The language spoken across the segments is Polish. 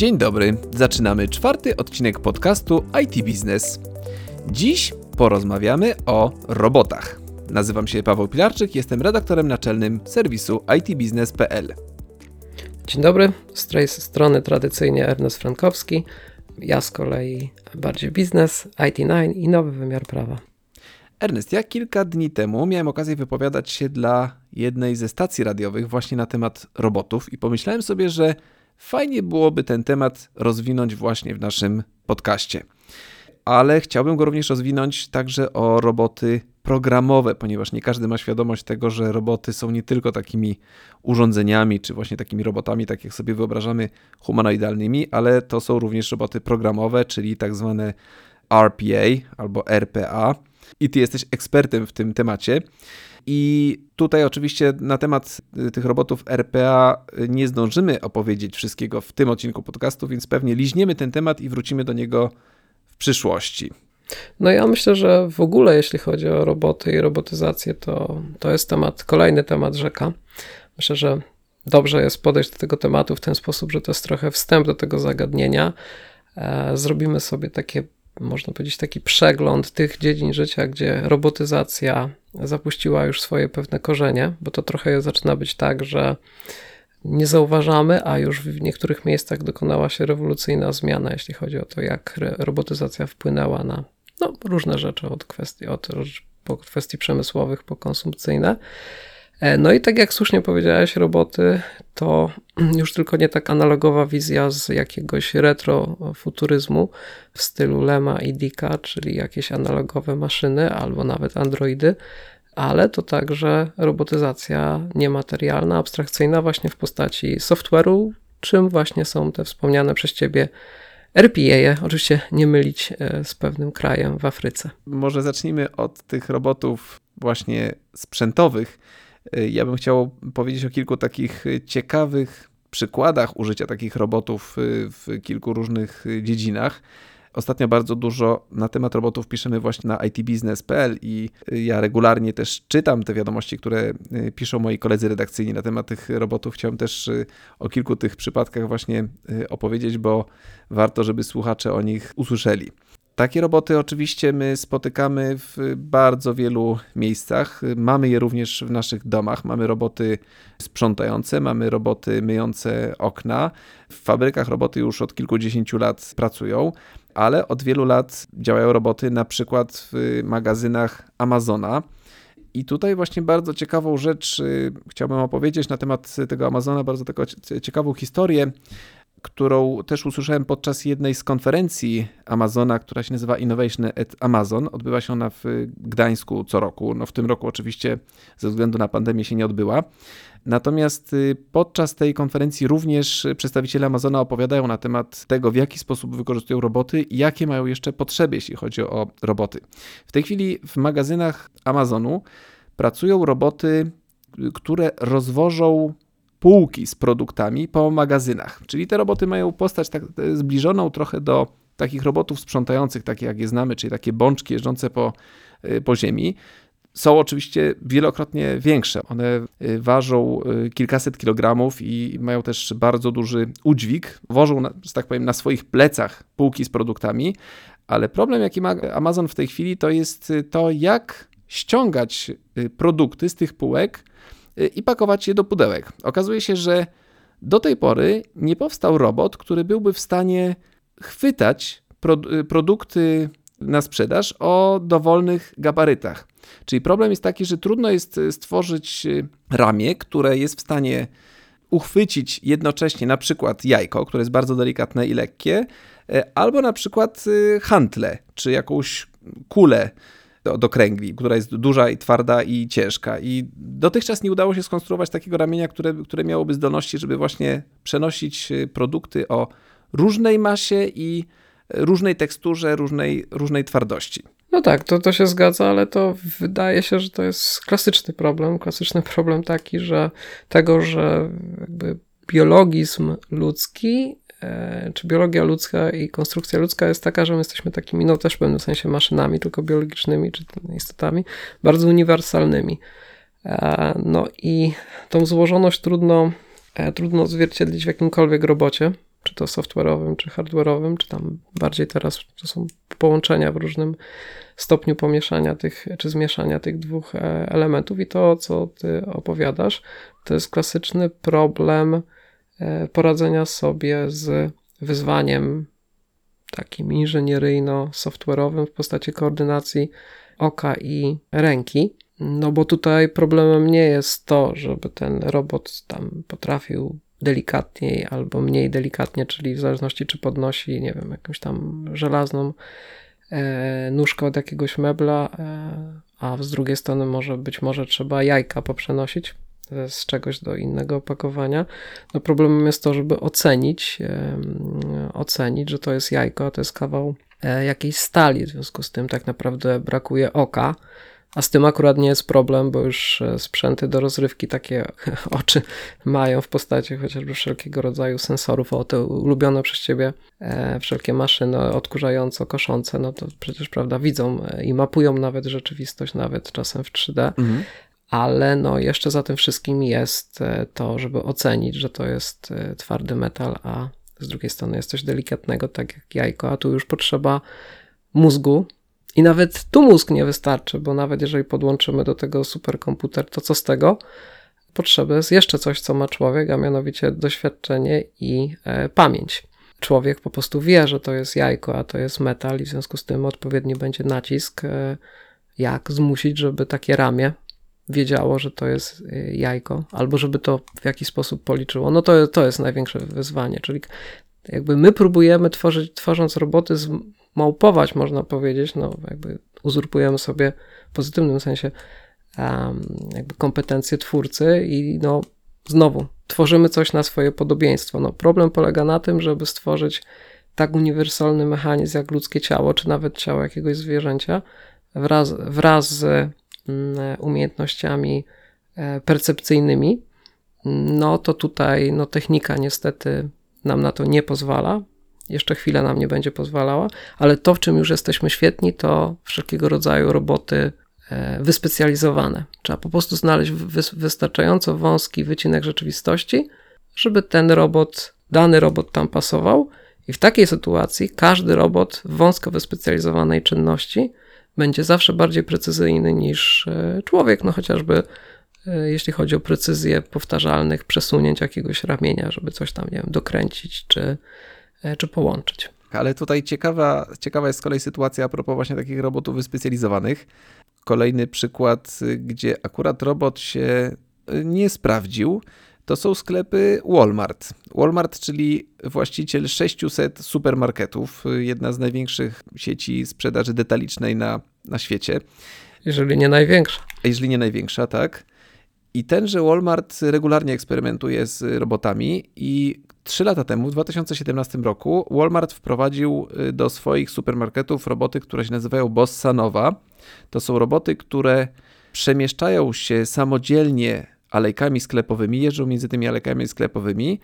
Dzień dobry, zaczynamy czwarty odcinek podcastu IT Business. Dziś porozmawiamy o robotach. Nazywam się Paweł Pilarczyk, jestem redaktorem naczelnym serwisu itbusiness.pl. Dzień dobry, z tej strony tradycyjnie Ernest Frankowski, ja z kolei bardziej biznes, IT9 i nowy wymiar prawa. Ernest, ja kilka dni temu miałem okazję wypowiadać się dla jednej ze stacji radiowych właśnie na temat robotów i pomyślałem sobie, że fajnie byłoby ten temat rozwinąć właśnie w naszym podcaście. Ale chciałbym go również rozwinąć także o roboty programowe, ponieważ nie każdy ma świadomość tego, że roboty są nie tylko takimi urządzeniami, czy właśnie takimi robotami, tak jak sobie wyobrażamy, humanoidalnymi, ale to są również roboty programowe, czyli tak zwane RPA albo RPA. I ty jesteś ekspertem w tym temacie. I tutaj oczywiście na temat y, tych robotów RPA nie zdążymy opowiedzieć wszystkiego w tym odcinku podcastu, więc pewnie liźniemy ten temat i wrócimy do niego w przyszłości. No ja myślę, że w ogóle jeśli chodzi o roboty i robotyzację, to, to jest temat, kolejny temat rzeka. Myślę, że dobrze jest podejść do tego tematu w ten sposób, że to jest trochę wstęp do tego zagadnienia. E, zrobimy sobie takie można powiedzieć, taki przegląd tych dziedzin życia, gdzie robotyzacja zapuściła już swoje pewne korzenie, bo to trochę zaczyna być tak, że nie zauważamy, a już w niektórych miejscach dokonała się rewolucyjna zmiana, jeśli chodzi o to, jak robotyzacja wpłynęła na no, różne rzeczy, od kwestii, od, po kwestii przemysłowych po konsumpcyjne. E, no i tak jak słusznie powiedziałeś, roboty to już tylko nie tak analogowa wizja z jakiegoś retrofuturyzmu w stylu Lema i Dicka, czyli jakieś analogowe maszyny albo nawet androidy, ale to także robotyzacja niematerialna, abstrakcyjna właśnie w postaci software'u, czym właśnie są te wspomniane przez ciebie RPA, oczywiście nie mylić e, z pewnym krajem w Afryce. Może zacznijmy od tych robotów właśnie sprzętowych ja bym chciał powiedzieć o kilku takich ciekawych przykładach użycia takich robotów y, w kilku różnych y, dziedzinach. Ostatnio bardzo dużo na temat robotów piszemy właśnie na itbusiness.pl i ja regularnie też czytam te wiadomości, które piszą moi koledzy redakcyjni na temat tych robotów. Chciałem też o kilku tych przypadkach właśnie opowiedzieć, bo warto, żeby słuchacze o nich usłyszeli. Takie roboty oczywiście my spotykamy w bardzo wielu miejscach. Mamy je również w naszych domach. Mamy roboty sprzątające, mamy roboty myjące okna. W fabrykach roboty już od kilkudziesięciu lat pracują, ale od wielu lat działają roboty na przykład w magazynach Amazona. I tutaj właśnie bardzo ciekawą rzecz y, chciałbym opowiedzieć na temat tego Amazona, bardzo taką ciekawą historię którą też usłyszałem podczas jednej z konferencji Amazona, która się nazywa Innovation at Amazon. Odbywa się ona w Gdańsku co roku. No w tym roku oczywiście ze względu na pandemię się nie odbyła. Natomiast y, podczas tej konferencji również przedstawiciele Amazona opowiadają na temat tego, w jaki sposób wykorzystują roboty i jakie mają jeszcze potrzeby, jeśli chodzi o roboty. W tej chwili w magazynach Amazonu pracują roboty, które rozwożą półki z produktami po magazynach. Czyli te roboty mają postać tak zbliżoną trochę do takich robotów sprzątających, takie jak je znamy, czyli takie bączki jeżdżące po, y, po ziemi. Są oczywiście wielokrotnie większe. One y, ważą kilkaset kilogramów i mają też bardzo duży udźwig. Wożą, że tak powiem, na swoich plecach półki z produktami, ale problem, jaki ma Amazon w tej chwili, to jest to, jak ściągać produkty z tych półek i pakować je do pudełek. Okazuje się, że do tej pory nie powstał robot, który byłby w stanie chwytać y, produkty na sprzedaż o dowolnych gabarytach. Czyli problem jest taki, że trudno jest stworzyć y, ramię, które jest w stanie uchwycić jednocześnie na przykład jajko, które jest bardzo delikatne i lekkie, albo na przykład hantle, czy jakąś kulę do, do kręgli, która jest duża i twarda i ciężka. I dotychczas nie udało się skonstruować takiego ramienia, które, które miałoby zdolności, żeby właśnie przenosić y, produkty o różnej masie i różnej teksturze, różnej, różnej twardości. No tak, to, to się zgadza, ale to wydaje się, że to jest klasyczny problem. Klasyczny problem taki, że tego, że jakby biologizm ludzki czy biologia ludzka i konstrukcja ludzka jest taka, że my jesteśmy takimi, no też w pewnym sensie maszynami, tylko biologicznymi, czy istotami, bardzo uniwersalnymi. E, no i tą złożoność trudno, e, trudno odzwierciedlić w jakimkolwiek robocie, czy to software'owym, czy hardware'owym, czy tam bardziej teraz to są połączenia w różnym stopniu pomieszania tych, czy zmieszania tych dwóch e, elementów. I to, co ty opowiadasz, to jest klasyczny problem e, poradzenia sobie z wyzwaniem takim inżynieryjno-software'owym w postaci koordynacji oka i ręki. No bo tutaj problemem nie jest to, żeby ten robot tam potrafił delikatniej albo mniej delikatnie, czyli w zależności czy podnosi, nie wiem, jakąś tam żelazną e, nóżkę od jakiegoś mebla, e, a z drugiej strony może być może trzeba jajka poprzenosić z czegoś do innego opakowania. No problemem jest to, żeby ocenić, ocenić, że to jest jajko, a to jest kawał e, jakiejś stali, w związku z tym tak naprawdę brakuje oka, a z tym akurat nie jest problem, bo już e, sprzęty do rozrywki takie oczy mają w postaci chociażby wszelkiego rodzaju sensorów. O, te ulubione przez ciebie e, wszelkie maszyny odkurzająco, koszące, no to przecież, prawda, widzą i mapują nawet rzeczywistość, nawet czasem w 3D. Mhm. Ale no jeszcze za tym wszystkim jest to, żeby ocenić, że to jest twardy metal, a z drugiej strony jest coś delikatnego, tak jak jajko, a tu już potrzeba mózgu, i nawet tu mózg nie wystarczy, bo nawet jeżeli podłączymy do tego superkomputer, to co z tego? Potrzeby jest jeszcze coś, co ma człowiek, a mianowicie doświadczenie i e, pamięć. Człowiek po prostu wie, że to jest jajko, a to jest metal, i w związku z tym odpowiedni będzie nacisk, e, jak zmusić, żeby takie ramię wiedziało, że to jest e, jajko, albo żeby to w jakiś sposób policzyło. No to, to jest największe wyzwanie, czyli jakby my próbujemy tworzyć, tworząc roboty, małpować, można powiedzieć, no jakby uzurpujemy sobie w pozytywnym sensie um, jakby kompetencje twórcy i no znowu tworzymy coś na swoje podobieństwo. No problem polega na tym, żeby stworzyć tak uniwersalny mechanizm jak ludzkie ciało, czy nawet ciało jakiegoś zwierzęcia wraz, wraz z umiejętnościami e, percepcyjnymi, no to tutaj no, technika niestety nam na to nie pozwala. Jeszcze chwila nam nie będzie pozwalała, ale to, w czym już jesteśmy świetni, to wszelkiego rodzaju roboty e, wyspecjalizowane. Trzeba po prostu znaleźć wystarczająco wąski wycinek rzeczywistości, żeby ten robot, dany robot tam pasował. I w takiej sytuacji każdy robot w wąsko wyspecjalizowanej czynności będzie zawsze bardziej precyzyjny niż e, człowiek, no chociażby e, jeśli chodzi o precyzję powtarzalnych przesunięć jakiegoś ramienia, żeby coś tam, nie wiem, dokręcić czy E, czy połączyć. Ale tutaj ciekawa, ciekawa jest z kolei sytuacja a propos właśnie takich robotów wyspecjalizowanych. Kolejny przykład, gdzie akurat robot się nie sprawdził, to są sklepy Walmart. Walmart, czyli właściciel 600 supermarketów, jedna z największych sieci sprzedaży detalicznej na, na świecie. Jeżeli nie największa. Jeżeli nie największa, tak. I tenże Walmart regularnie eksperymentuje z robotami i trzy lata temu, w 2017 roku, Walmart wprowadził y, do swoich supermarketów roboty, które się nazywają Bossa Nowa. To są roboty, które przemieszczają się samodzielnie alejkami sklepowymi, jeżdżą między tymi alejkami sklepowymi.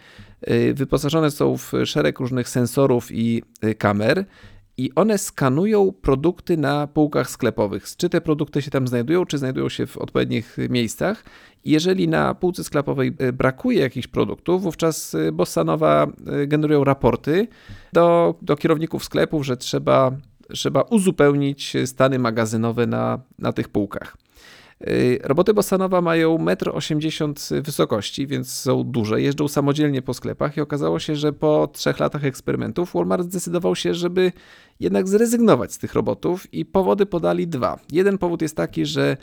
Y, wyposażone są w szereg różnych sensorów i y, kamer i one skanują produkty na półkach sklepowych. Czy te produkty się tam znajdują, czy znajdują się w odpowiednich miejscach. Jeżeli na półce sklepowej e, brakuje jakichś produktów, wówczas e, Bossanowa e, generują raporty do, do kierowników sklepów, że trzeba, trzeba uzupełnić stany magazynowe na, na tych półkach. Y, roboty Bossanowa mają 1,80 m wysokości, więc są duże, jeżdżą samodzielnie po sklepach i okazało się, że po trzech latach eksperymentów Walmart zdecydował się, żeby jednak zrezygnować z tych robotów i powody podali dwa. Jeden powód jest taki, że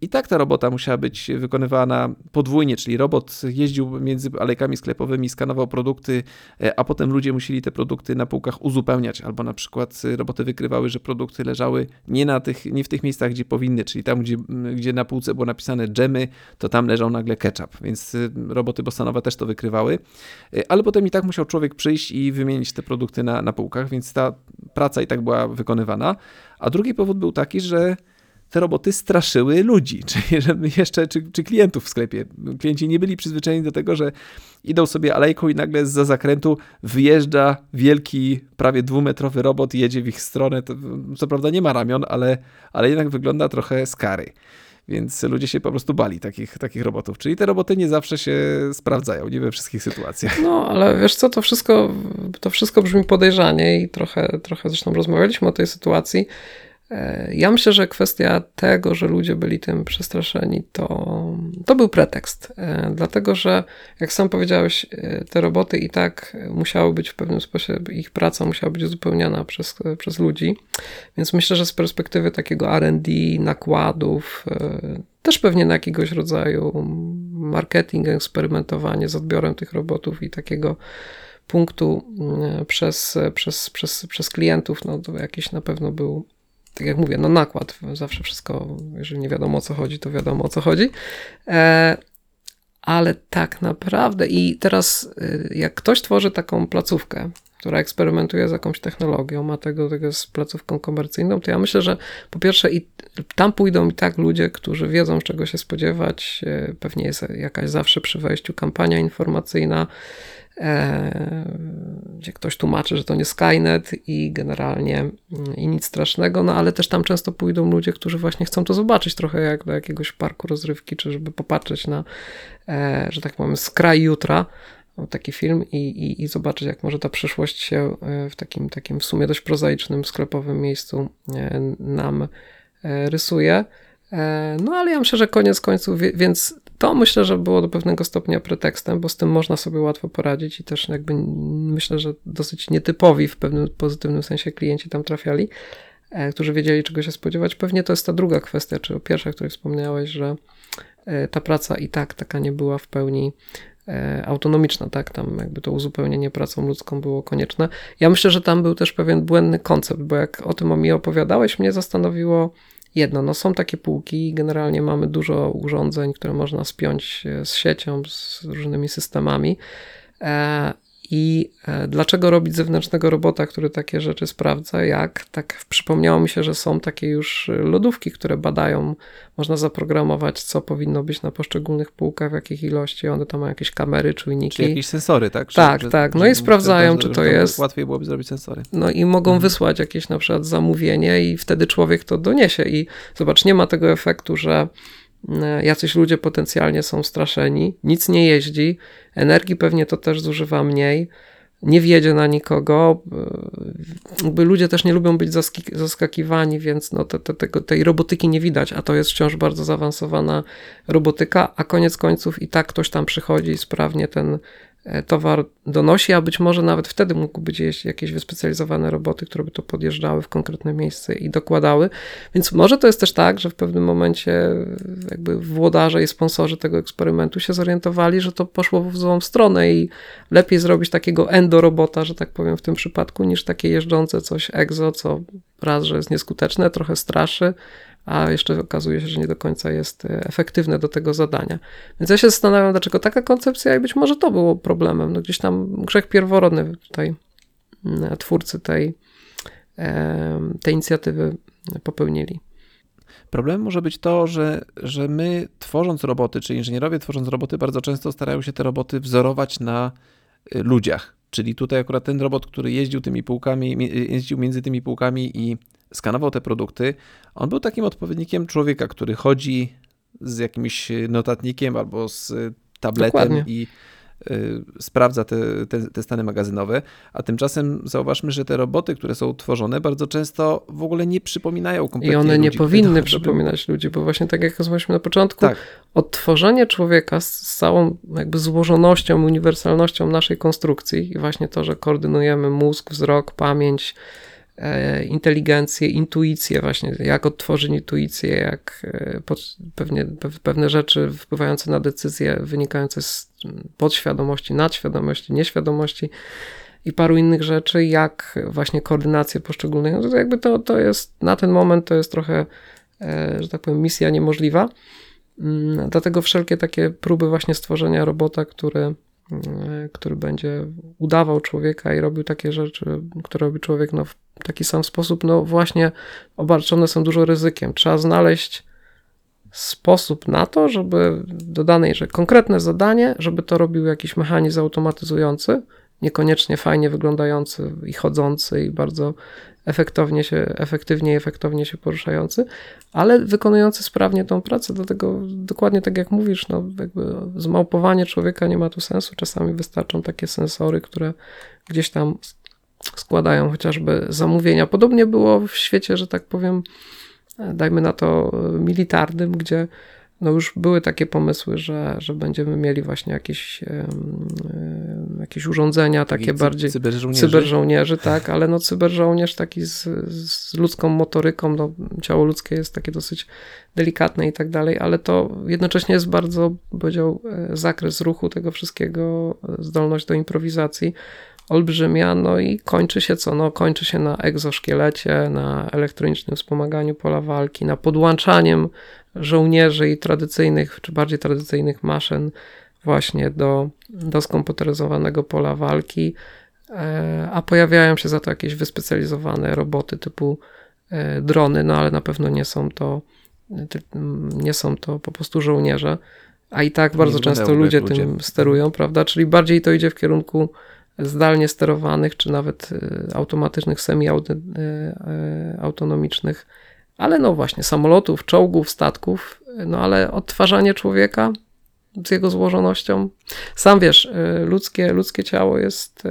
i tak ta robota musiała być wykonywana podwójnie, czyli robot jeździł między alejkami sklepowymi, skanował produkty, e, a potem ludzie musieli te produkty na półkach uzupełniać, albo na przykład roboty wykrywały, że produkty leżały nie, na tych, nie w tych miejscach, gdzie powinny, czyli tam, gdzie, gdzie na półce było napisane dżemy, to tam leżał nagle ketchup, więc y, roboty Bossanowa też to wykrywały, ale potem i tak musiał człowiek przyjść i wymienić te produkty na, na półkach, więc ta praca i tak była wykonywana. A drugi powód był taki, że te roboty straszyły ludzi, czy, żeby jeszcze, czy, czy klientów w sklepie. Klienci nie byli przyzwyczajeni do tego, że idą sobie alejką i nagle za zakrętu wyjeżdża wielki, prawie dwumetrowy robot i jedzie w ich stronę. To, co prawda nie ma ramion, ale, ale jednak wygląda trochę skary. Więc ludzie się po prostu bali takich, takich robotów. Czyli te roboty nie zawsze się sprawdzają, nie we wszystkich sytuacjach. No, ale wiesz co, to wszystko, to wszystko brzmi podejrzanie i trochę, trochę zresztą rozmawialiśmy o tej sytuacji. E, ja myślę, że kwestia tego, że ludzie byli tym przestraszeni, to, to był pretekst. E, dlatego, że jak sam powiedziałeś, e, te roboty i tak musiały być w pewnym sposobie, ich praca musiała być uzupełniana przez, przez ludzi. Więc myślę, że z perspektywy takiego RD, nakładów, też pewnie na jakiegoś rodzaju marketing, eksperymentowanie z odbiorem tych robotów i takiego punktu przez, przez, przez, przez klientów, no to jakiś na pewno był tak jak mówię, no nakład, zawsze wszystko, jeżeli nie wiadomo o co chodzi, to wiadomo o co chodzi. E, ale tak naprawdę, i teraz y, jak ktoś tworzy taką placówkę, która eksperymentuje z jakąś technologią, ma tego, tego z placówką komercyjną, to ja myślę, że po pierwsze i tam pójdą i tak ludzie, którzy wiedzą, czego się spodziewać. E, pewnie jest jakaś zawsze przy wejściu kampania informacyjna, gdzie ktoś tłumaczy, że to nie Skynet i generalnie mm, i nic strasznego, no ale też tam często pójdą ludzie, którzy właśnie chcą to zobaczyć trochę jak do jakiegoś parku rozrywki, czy żeby popatrzeć na, e, że tak powiem, skraj jutra, taki film i, i, i zobaczyć, jak może ta przyszłość się e, w takim, takim w sumie dość prozaicznym, sklepowym miejscu nam rysuje. No ale ja myślę, że koniec końców, więc to myślę, że było do pewnego stopnia pretekstem, bo z tym można sobie łatwo poradzić i też jakby myślę, że dosyć nietypowi w pewnym pozytywnym sensie klienci tam trafiali, e, którzy wiedzieli czego się spodziewać. Pewnie to jest ta druga kwestia, czy pierwsza, o której wspomniałeś, że e, ta praca i tak taka nie była w pełni e, autonomiczna, tak, tam jakby to uzupełnienie pracą ludzką było konieczne. Ja myślę, że tam był też pewien błędny koncept, bo jak o tym o mi opowiadałeś, mnie zastanowiło, jedno, no są takie półki, generalnie mamy dużo urządzeń, które można spiąć z siecią, z różnymi systemami. E, I e, dlaczego robić zewnętrznego robota, który takie rzeczy sprawdza? Jak? Tak przypomniało mi się, że są takie już lodówki, które badają, można zaprogramować, co powinno być na poszczególnych półkach, w jakich ilości. One tam mają jakieś kamery, czujniki. Czyli jakieś sensory, tak? tak, że, tak. No że, i sprawdzają, czy to jest. Łatwiej byłoby zrobić sensory. No i mogą mhm. wysłać jakieś na przykład zamówienie, i wtedy człowiek to doniesie. I zobacz, nie ma tego efektu, że E, jacyś ludzie potencjalnie są straszeni, nic nie jeździ, energii pewnie to też zużywa mniej, nie wjedzie na nikogo. E, jakby ludzie też nie lubią być zaskakiwani, więc no te, te, tej robotyki nie widać, a to jest wciąż bardzo zaawansowana robotyka, a koniec końców i tak ktoś tam przychodzi i sprawnie ten E, towar donosi, a być może nawet wtedy mógł być jakieś wyspecjalizowane roboty, które by to podjeżdżały w konkretne miejsce i dokładały. Więc może to jest też tak, że w pewnym momencie jakby włodarze i sponsorzy tego eksperymentu się zorientowali, że to poszło w złą stronę i lepiej zrobić takiego endorobota, że tak powiem w tym przypadku, niż takie jeżdżące coś exo, co raz, że jest nieskuteczne, trochę straszy, a jeszcze okazuje się, że nie do końca jest e, efektywne do tego zadania. Więc ja się zastanawiam, dlaczego taka koncepcja i być może to było problemem. No gdzieś tam grzech pierworodny tutaj mm, twórcy tej, tej inicjatywy popełnili. Problemem może być to, że, że my tworząc roboty, czy inżynierowie tworząc roboty, bardzo często starają się te roboty wzorować na y, ludziach. Czyli tutaj akurat ten robot, który jeździł tymi półkami, jeździł między tymi półkami i skanował te produkty, on był takim odpowiednikiem człowieka, który chodzi z jakimś notatnikiem albo z tabletem Dokładnie. i y, sprawdza te, te, te, stany magazynowe, a tymczasem zauważmy, że te roboty, które są tworzone, bardzo często w ogóle nie przypominają kompletnie I one ludzi, nie powinny przypominać ludzi, bo właśnie tak jak rozmawialiśmy na początku, tak. odtworzenie człowieka z całą jakby złożonością, uniwersalnością naszej konstrukcji i właśnie to, że koordynujemy mózg, wzrok, pamięć, inteligencję, intuicję właśnie, jak odtworzyć intuicję, jak e, pewnie, pewne rzeczy wpływające na decyzje wynikające z podświadomości, nadświadomości, nieświadomości i paru innych rzeczy, jak właśnie koordynację poszczególnych, no to jakby to, to jest, na ten moment to jest trochę, e, że tak powiem, misja niemożliwa. Mm, dlatego wszelkie takie próby właśnie stworzenia robota, który E, który będzie udawał człowieka i robił takie rzeczy, które robi człowiek no, w taki sam sposób, no właśnie obarczone są dużo ryzykiem. Trzeba znaleźć sposób na to, żeby do danej, że konkretne zadanie, żeby to robił jakiś mechanizm automatyzujący, niekoniecznie fajnie wyglądający i chodzący i bardzo efektownie się, efektywnie i efektownie się poruszający, ale wykonujący sprawnie tą pracę, dlatego dokładnie tak jak mówisz, no jakby zmałpowanie człowieka nie ma tu sensu, czasami wystarczą takie sensory, które gdzieś tam składają chociażby zamówienia. Podobnie było w świecie, że tak powiem, dajmy na to militarnym, gdzie no już były takie pomysły, że, że będziemy mieli właśnie jakieś, jakieś urządzenia takie bardziej cyberżołnierzy. cyberżołnierzy, tak, ale no cyberżołnierz taki z, z ludzką motoryką, no ciało ludzkie jest takie dosyć delikatne i tak dalej, ale to jednocześnie jest bardzo, powiedział, e, zakres ruchu tego wszystkiego, e, zdolność do improwizacji olbrzymia, no i kończy się co? No kończy się na egzoszkielecie, na elektronicznym wspomaganiu pola walki, na podłączaniem żołnierzy i tradycyjnych, czy bardziej tradycyjnych maszyn właśnie do, do skomputeryzowanego pola walki, e, a pojawiają się za to jakieś wyspecjalizowane roboty typu e, drony, no ale na pewno nie są to nie są to po prostu żołnierze, a i tak bardzo często ludzie, ludzie. tym sterują, prawda? Czyli bardziej to idzie w kierunku zdalnie sterowanych, czy nawet e, automatycznych, semi-autonomicznych ale no właśnie, samolotów, czołgów, statków, no ale odtwarzanie człowieka z jego złożonością. Sam wiesz, y, ludzkie, ludzkie ciało jest y,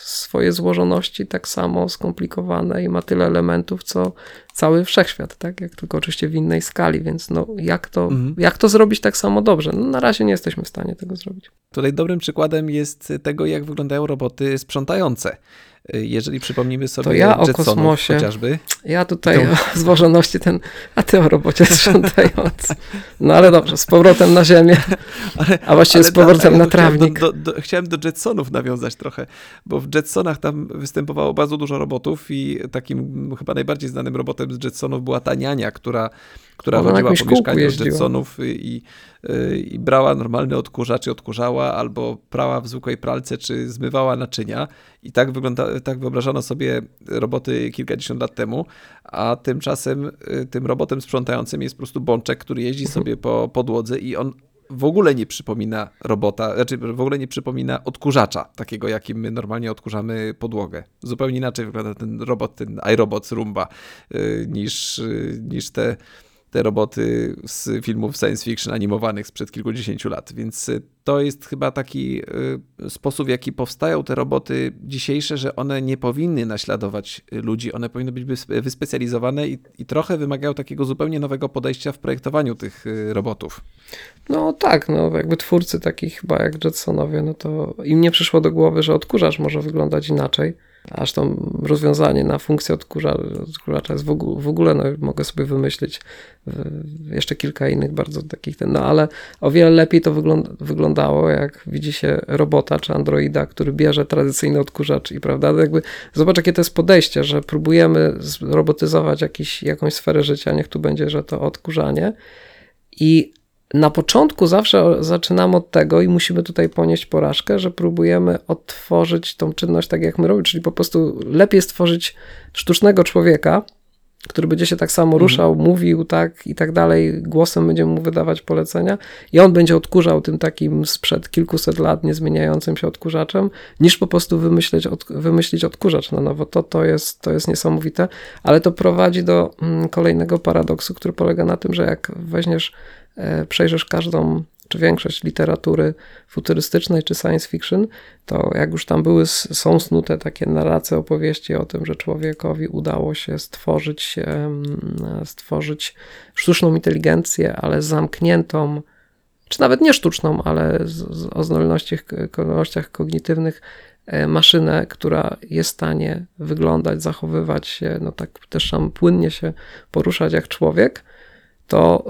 w swojej złożoności tak samo skomplikowane i ma tyle elementów, co cały wszechświat, tak? Jak tylko oczywiście w innej skali, więc no jak to, mhm. jak to zrobić tak samo dobrze? No, na razie nie jesteśmy w stanie tego zrobić. Tutaj dobrym przykładem jest tego, jak wyglądają roboty sprzątające. Jeżeli przypomnimy sobie to ja o kosmosie, chociażby. Ja tutaj to... o złożoności ten, a ty o robocie sprzątający. No ale dobrze, z powrotem na ziemię, ale, a właściwie z powrotem da, na trawnik. Do, do, do, chciałem do Jetsonów nawiązać trochę, bo w Jetsonach tam występowało bardzo dużo robotów i takim chyba najbardziej znanym robotem z Jetsonów była ta niania, która, która Ona chodziła po mieszkaniu Jetsonów i, i, i brała normalny odkurzacz i odkurzała, albo prała w zwykłej pralce, czy zmywała naczynia. I tak, wygląda, tak wyobrażano sobie roboty kilkadziesiąt lat temu, a tymczasem y, tym robotem sprzątającym jest po prostu bączek, który jeździ sobie po podłodze i on w ogóle nie przypomina robota, znaczy w ogóle nie przypomina odkurzacza, takiego jakim my normalnie odkurzamy podłogę. Zupełnie inaczej wygląda ten robot, ten iRobot z Rumba, y, niż, y, niż te te roboty z filmów science fiction animowanych sprzed kilkudziesięciu lat. Więc y, to jest chyba taki y, sposób, w jaki powstają te roboty dzisiejsze, że one nie powinny naśladować ludzi, one powinny być wyspecjalizowane i, i trochę wymagają takiego zupełnie nowego podejścia w projektowaniu tych y, robotów. No tak, no jakby twórcy takich chyba jak Jetsonowie, no to im nie przyszło do głowy, że odkurzacz może wyglądać inaczej Aż to rozwiązanie na funkcję odkurzacza, jest w ogóle, w ogóle no, mogę sobie wymyślić jeszcze kilka innych bardzo takich, no ale o wiele lepiej to wygląda, wyglądało, jak widzi się robota czy androida, który bierze tradycyjny odkurzacz i prawda, jakby zobacz jakie to jest podejście, że próbujemy robotyzować jakiś, jakąś sferę życia, niech tu będzie, że to odkurzanie i na początku zawsze zaczynamy od tego i musimy tutaj ponieść porażkę, że próbujemy odtworzyć tą czynność tak, jak my robimy, czyli po prostu lepiej stworzyć sztucznego człowieka, który będzie się tak samo mhm. ruszał, mhm. mówił tak i tak dalej, głosem będziemy mu wydawać polecenia i on będzie odkurzał tym takim sprzed kilkuset lat niezmieniającym się odkurzaczem, niż po prostu wymyśleć, od, wymyślić odkurzacz na nowo. To, to, jest, to jest niesamowite, ale to prowadzi do mm, kolejnego paradoksu, który polega na tym, że jak weźmiesz przejrzysz każdą czy większość literatury futurystycznej czy science fiction, to jak już tam były, są snute takie narracje, opowieści o tym, że człowiekowi udało się stworzyć, stworzyć sztuczną inteligencję, ale zamkniętą, czy nawet nie sztuczną, ale z, o zdolnościach kognitywnych e, maszynę, która jest w stanie wyglądać, zachowywać się, no tak też tam płynnie się poruszać jak człowiek, to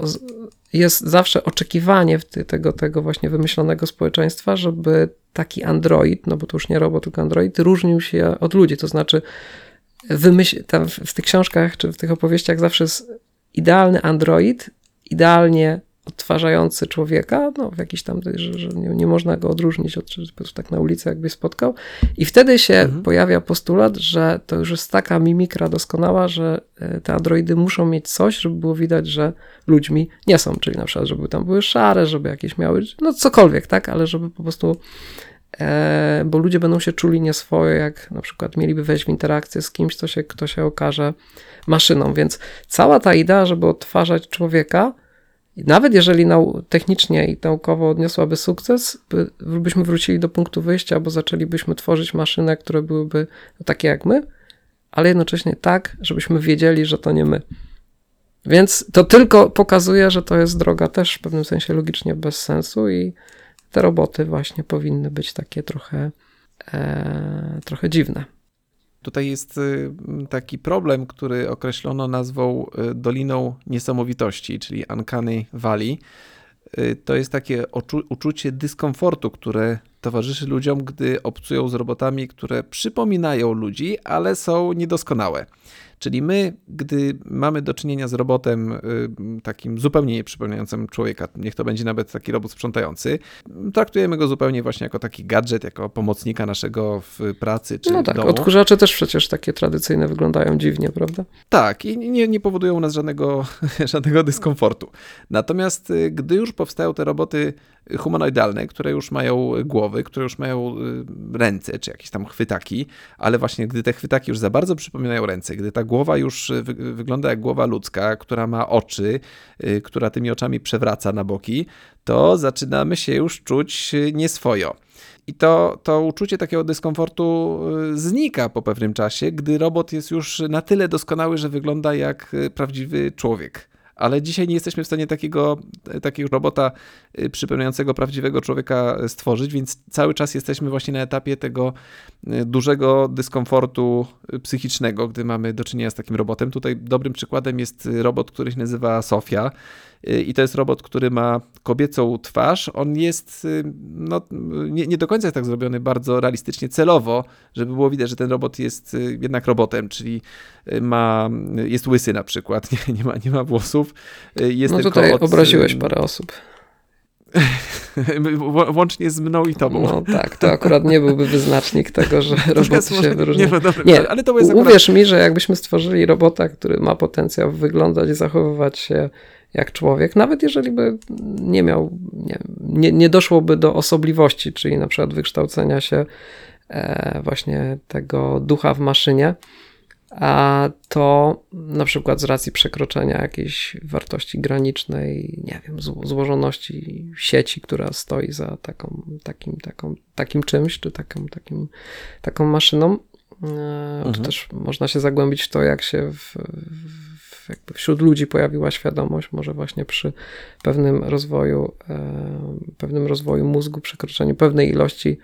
jest zawsze oczekiwanie tego, tego właśnie wymyślonego społeczeństwa, żeby taki android, no bo to już nie robot, tylko android, różnił się od ludzi. To znaczy, wymyśl, w tych książkach czy w tych opowieściach zawsze jest idealny android, idealnie odtwarzający człowieka, no w jakiś tam, że, że nie, nie, można go odróżnić od, po prostu tak na ulicy jakby spotkał. I wtedy się mhm. pojawia postulat, że to już jest taka mimikra doskonała, że e, te androidy muszą mieć coś, żeby było widać, że ludźmi nie są, czyli na przykład, żeby tam były szare, żeby jakieś miały, no cokolwiek, tak, ale żeby po prostu e, bo ludzie będą się czuli nieswoje, jak na przykład mieliby wejść w interakcję z kimś, kto się, kto się okaże maszyną. Więc cała ta idea, żeby odtwarzać człowieka, nawet jeżeli nau technicznie i naukowo odniosłaby sukces, by, byśmy wrócili do punktu wyjścia, bo zaczęlibyśmy tworzyć maszyny, które byłyby takie jak my, ale jednocześnie tak, żebyśmy wiedzieli, że to nie my. Więc to tylko pokazuje, że to jest droga też w pewnym sensie logicznie bez sensu i te roboty właśnie powinny być takie trochę, e, trochę dziwne. Tutaj jest y, taki problem, który określono nazwą y, Doliną Niesamowitości, czyli Uncanny Valley. Y, to jest takie uczucie dyskomfortu, które towarzyszy ludziom, gdy obcują z robotami, które przypominają ludzi, ale są niedoskonałe. Czyli my, gdy mamy do czynienia z robotem y, takim zupełnie nieprzypominającym człowieka, niech to będzie nawet taki robot sprzątający, traktujemy go zupełnie właśnie jako taki gadżet, jako pomocnika naszego w pracy czy No tak, domu. odkurzacze też przecież takie tradycyjne wyglądają dziwnie, prawda? Tak, i nie, nie powodują u nas żadnego, żadnego dyskomfortu. Natomiast y, gdy już powstają te roboty humanoidalne, które już mają głowy, które już mają y, ręce, czy jakieś tam chwytaki, ale właśnie gdy te chwytaki już za bardzo przypominają ręce, gdy ta głowa już wy wygląda jak głowa ludzka, która ma oczy, y, która tymi oczami przewraca na boki, to zaczynamy się już czuć y, nieswojo. I to, to uczucie takiego dyskomfortu znika po pewnym czasie, gdy robot jest już na tyle doskonały, że wygląda jak prawdziwy człowiek ale dzisiaj nie jesteśmy w stanie takiego, takiego robota y, przypominającego prawdziwego człowieka stworzyć, więc cały czas jesteśmy właśnie na etapie tego y, dużego dyskomfortu y, psychicznego, gdy mamy do czynienia z takim robotem. Tutaj dobrym przykładem jest robot, który się nazywa Sofia i to jest robot, który ma kobiecą twarz. On jest no, nie, nie, do końca jest tak zrobiony bardzo realistycznie, celowo, żeby było widać, że ten robot jest jednak robotem, czyli ma, jest łysy na przykład, nie, nie, ma, nie ma włosów. Jest no tutaj od... obraziłeś parę osób. Łącznie z mną i tobą. No tak, to akurat nie byłby wyznacznik tego, że robot się. Nie, no dobra, nie, ale to jest akurat... Uwierz mi, że jakbyśmy stworzyli robota, który ma potencjał wyglądać i zachowywać się jak człowiek, nawet jeżeli by nie miał, nie, nie, nie doszłoby do osobliwości, czyli na przykład wykształcenia się e, właśnie tego ducha w maszynie, to na przykład z racji przekroczenia jakiejś wartości granicznej, nie wiem, złożoności sieci, która stoi za taką, takim, taką, takim czymś, czy taką, takim, taką maszyną, e, mhm. to też można się zagłębić w to, jak się w, w, jakby wśród ludzi pojawiła świadomość, może właśnie przy pewnym rozwoju, e, pewnym rozwoju mózgu, przekroczeniu pewnej ilości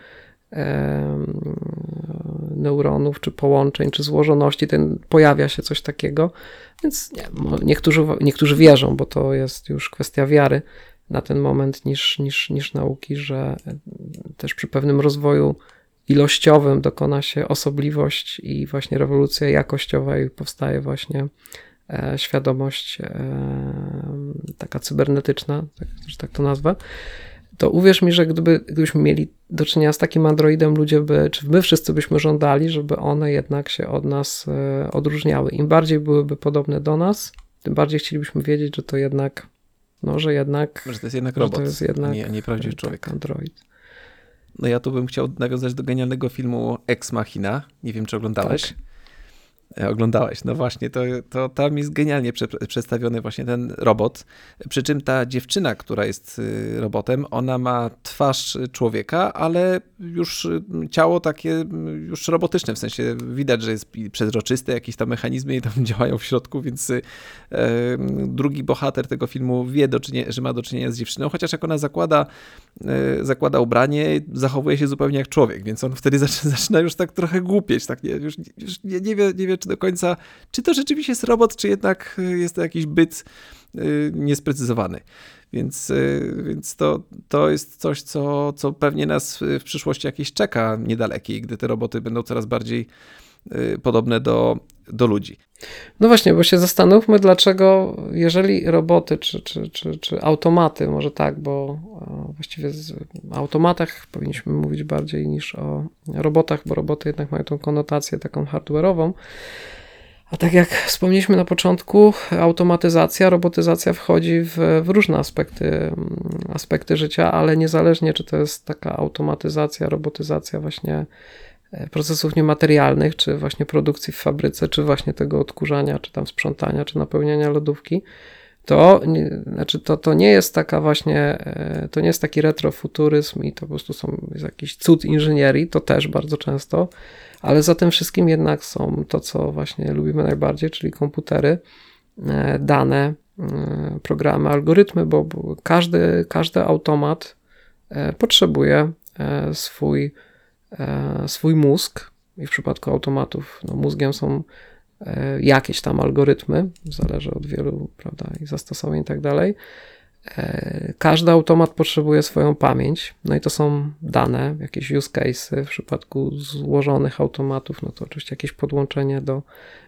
neuronów, czy połączeń, czy złożoności, ten, pojawia się coś takiego. Więc nie, niektórzy, niektórzy wierzą, bo to jest już kwestia wiary na ten moment niż, niż, niż nauki, że też przy pewnym rozwoju ilościowym dokona się osobliwość i właśnie rewolucja jakościowa i powstaje właśnie e, świadomość e, taka cybernetyczna, tak, że tak to nazwę to uwierz mi, że gdyby, gdybyśmy mieli do czynienia z takim androidem, ludzie by, czy my wszyscy byśmy żądali, żeby one jednak się od nas e, odróżniały. Im bardziej byłyby podobne do nas, tym bardziej chcielibyśmy wiedzieć, że to jednak, no, że jednak. Że to jest jednak robot, to jest jednak, nie, nie prawdziwy tak, człowiek. Android. No ja tu bym chciał nawiązać do genialnego filmu Ex Machina. Nie wiem, czy oglądałeś. Tak. E, oglądałeś, no właśnie, to, to tam jest genialnie prze, przedstawiony właśnie ten robot. Przy czym ta dziewczyna, która jest y, robotem, ona ma twarz człowieka, ale już y, ciało takie y, już robotyczne, w sensie widać, że jest przezroczyste, jakieś tam mechanizmy i tam działają w środku, więc drugi bohater tego filmu wie, do czynienia, że ma do czynienia z dziewczyną, chociaż jak ona zakłada, e, zakłada ubranie, zachowuje się zupełnie jak człowiek, więc on wtedy zaczyna już tak trochę głupieć, tak nie, już, już nie, nie, wie, nie wie, czy do końca, czy to rzeczywiście jest robot, czy jednak y, jest to jakiś byt y, niesprecyzowany. Więc, y, więc to, to jest coś, co, co pewnie nas w przyszłości jakieś czeka niedalekiej, gdy te roboty będą coraz bardziej podobne do, do ludzi. No właśnie, bo się zastanówmy, dlaczego, jeżeli roboty czy, czy, czy, czy automaty, może tak, bo właściwie o automatach powinniśmy mówić bardziej niż o robotach, bo roboty jednak mają tą konotację taką hardware'ową, A tak jak wspomnieliśmy na początku, automatyzacja, robotyzacja wchodzi w, w, różne aspekty, mm, aspekty życia, ale niezależnie czy to jest taka automatyzacja, robotyzacja właśnie e, procesów niematerialnych, czy właśnie produkcji w fabryce, czy właśnie tego odkurzania, czy tam sprzątania, czy napełniania lodówki, to, znaczy to, to nie jest taka właśnie, e, to nie jest taki retrofuturyzm i to po prostu są, jest jakiś cud inżynierii, to też bardzo często, ale za tym wszystkim jednak są to, co właśnie lubimy najbardziej, czyli komputery, e, dane, e, programy, algorytmy, bo każdy, każdy automat potrzebuje swój, swój mózg i w przypadku automatów no, mózgiem są E, jakieś tam algorytmy, zależy od wielu prawda, ich zastosowań i tak dalej. E, każdy automat potrzebuje swoją pamięć, no i to są dane, jakieś use cases. W przypadku złożonych automatów, no to oczywiście jakieś podłączenie do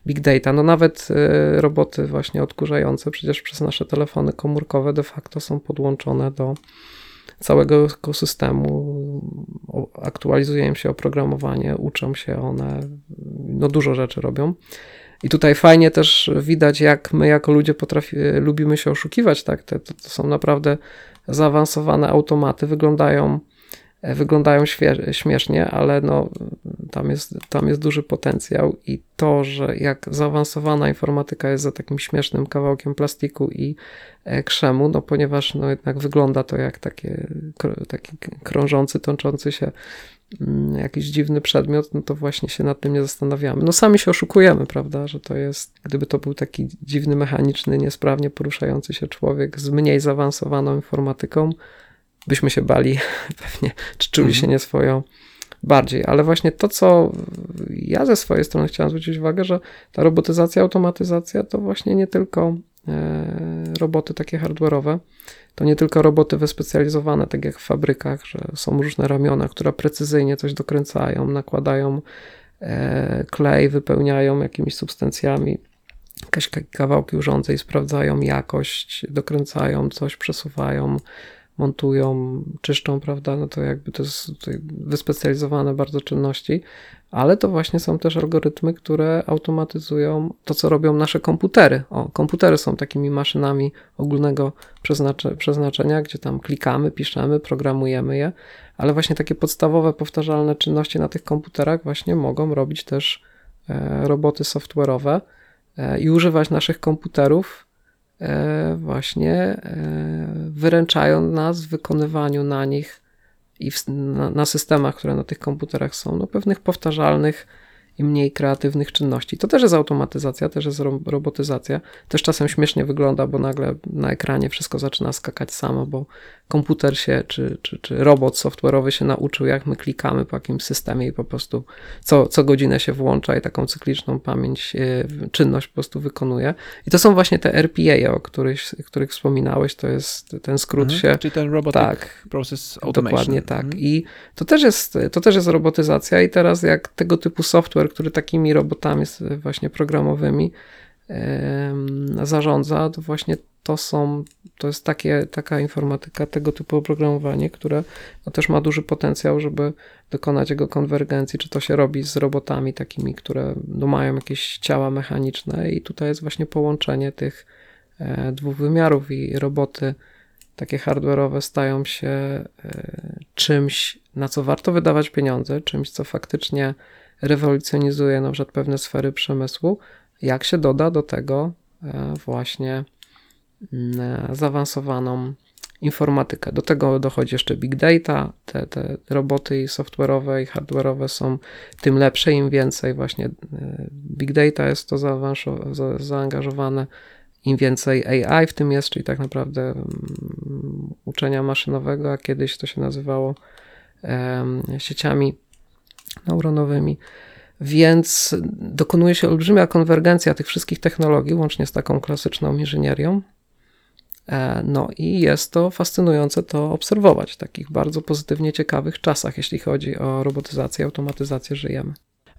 big data. No nawet e, roboty właśnie odkurzające, przecież przez nasze telefony komórkowe de facto są podłączone do całego ekosystemu. Aktualizuje im się oprogramowanie, uczą się one, no dużo rzeczy robią. I tutaj fajnie też widać, jak my jako ludzie potrafi, lubimy się oszukiwać. Tak? Te, to, to są naprawdę zaawansowane automaty, wyglądają, wyglądają śmiesznie, ale no, tam, jest, tam jest duży potencjał i to, że jak zaawansowana informatyka jest za takim śmiesznym kawałkiem plastiku i e, krzemu, no ponieważ no, jednak wygląda to jak takie, taki krążący, tączący się Mm, jakiś dziwny przedmiot, no to właśnie się nad tym nie zastanawiamy. No sami się oszukujemy, prawda, że to jest, gdyby to był taki dziwny, mechaniczny, niesprawnie poruszający się człowiek z mniej zaawansowaną informatyką, byśmy się bali pewnie, czy czuli mhm. się nieswojo bardziej. Ale właśnie to, co ja ze swojej strony chciałem zwrócić uwagę, że ta robotyzacja, automatyzacja to właśnie nie tylko e, roboty takie hardware'owe, to nie tylko roboty wyspecjalizowane, tak jak w fabrykach, że są różne ramiona, które precyzyjnie coś dokręcają, nakładają e, klej, wypełniają jakimiś substancjami jakieś kawałki urządzeń, sprawdzają jakość, dokręcają coś, przesuwają, montują, czyszczą, prawda? No to jakby to jest wyspecjalizowane bardzo czynności, ale to właśnie są też algorytmy, które automatyzują to, co robią nasze komputery. O, komputery są takimi maszynami ogólnego przeznaczenia, gdzie tam klikamy, piszemy, programujemy je, ale właśnie takie podstawowe, powtarzalne czynności na tych komputerach właśnie mogą robić też e, roboty software'owe e, i używać naszych komputerów właśnie wyręczają nas w wykonywaniu na nich i w, na, na, systemach, które na tych komputerach są, no pewnych powtarzalnych i mniej kreatywnych czynności. To też jest automatyzacja, też jest robotyzacja. Też czasem śmiesznie wygląda, bo nagle na ekranie wszystko zaczyna skakać samo, bo komputer się, czy, czy, czy robot software'owy się nauczył, jak my klikamy po jakimś systemie i po prostu co, co godzinę się włącza i taką cykliczną pamięć, yy, czynność po prostu wykonuje. I to są właśnie te RPA, o których, których wspominałeś, to jest ten skrót mhm, się... Czyli ten Robotic tak, Process Automation. Dokładnie tak. Mhm. I to też, jest, to też jest robotyzacja i teraz jak tego typu software, który takimi robotami właśnie programowymi zarządza, to właśnie to są, to jest takie, taka informatyka, tego typu oprogramowanie, które no też ma duży potencjał, żeby dokonać jego konwergencji, czy to się robi z robotami takimi, które no mają jakieś ciała mechaniczne. I tutaj jest właśnie połączenie tych e, dwóch wymiarów i roboty takie hardware'owe stają się e, czymś, na co warto wydawać pieniądze, czymś, co faktycznie rewolucjonizuje na przykład pewne sfery przemysłu, jak się doda do tego e, właśnie Mm, zaawansowaną informatykę. Do tego dochodzi jeszcze big data. Te, te roboty software'owe i hardware'owe są tym lepsze, im więcej właśnie e, big data jest to za, zaangażowane, im więcej AI w tym jest, czyli tak naprawdę um, uczenia maszynowego, a kiedyś to się nazywało sieciami neuronowymi. Więc dokonuje się olbrzymia konwergencja tych wszystkich technologii, łącznie z taką klasyczną inżynierią, E, no i jest to fascynujące to obserwować w takich bardzo pozytywnie ciekawych czasach, jeśli chodzi o robotyzację, automatyzację żyjemy.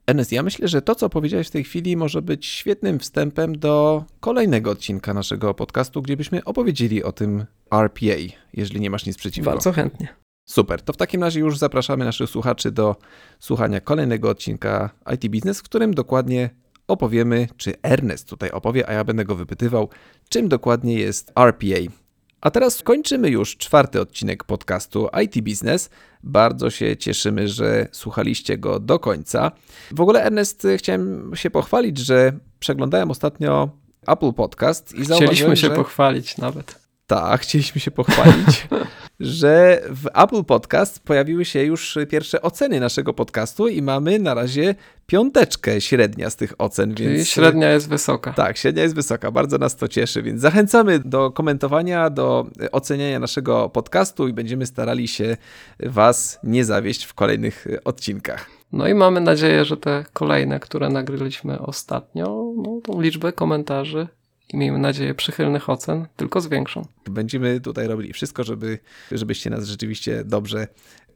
Ernest, ja myślę, że to, co powiedziałeś w tej chwili, może być świetnym wstępem do kolejnego odcinka naszego podcastu, gdzie byśmy opowiedzieli o tym RPA, jeżeli nie masz nic przeciwko. Bardzo chętnie. Super, to w takim razie już zapraszamy naszych słuchaczy do słuchania kolejnego odcinka IT Business, w którym dokładnie opowiemy, czy Ernest tutaj opowie, a ja będę go wypytywał, czym dokładnie jest RPA. A teraz kończymy już czwarty odcinek podcastu IT Business. Bardzo się cieszymy, że słuchaliście go do końca. W ogóle, Ernest, chciałem się pochwalić, że przeglądałem ostatnio Apple Podcast i Chcieliśmy zauważyłem, się że... pochwalić nawet. Tak, chcieliśmy się pochwalić, że w Apple Podcast pojawiły się już pierwsze oceny naszego podcastu i mamy na razie piąteczkę średnia z tych ocen, Czyli więc średnia jest wysoka. tak, średnia jest wysoka, bardzo nas to cieszy, więc zachęcamy do komentowania, do oceniania naszego podcastu i będziemy starali się Was nie zawieść w kolejnych odcinkach. No i mamy nadzieję, że te kolejne, które nagraliśmy ostatnio, no, tą liczbę komentarzy i miejmy nadzieję przychylnych ocen tylko zwiększą. Będziemy tutaj robili wszystko, żeby, żebyście nas rzeczywiście dobrze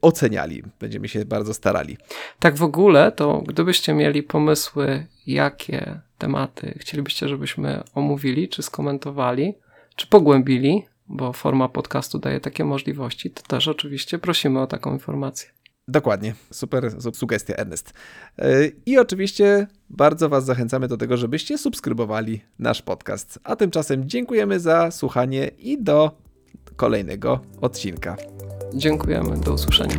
oceniali. Będziemy się bardzo starali. Tak w ogóle, to gdybyście mieli pomysły, jakie tematy chcielibyście, żebyśmy omówili, czy skomentowali, czy pogłębili, bo forma podcastu daje takie możliwości, to też oczywiście prosimy o taką informację. Dokładnie, super sugestia, Ernest. Yy, I oczywiście bardzo Was zachęcamy do tego, żebyście subskrybowali nasz podcast. A tymczasem dziękujemy za słuchanie i do kolejnego odcinka. Dziękujemy, do usłyszenia.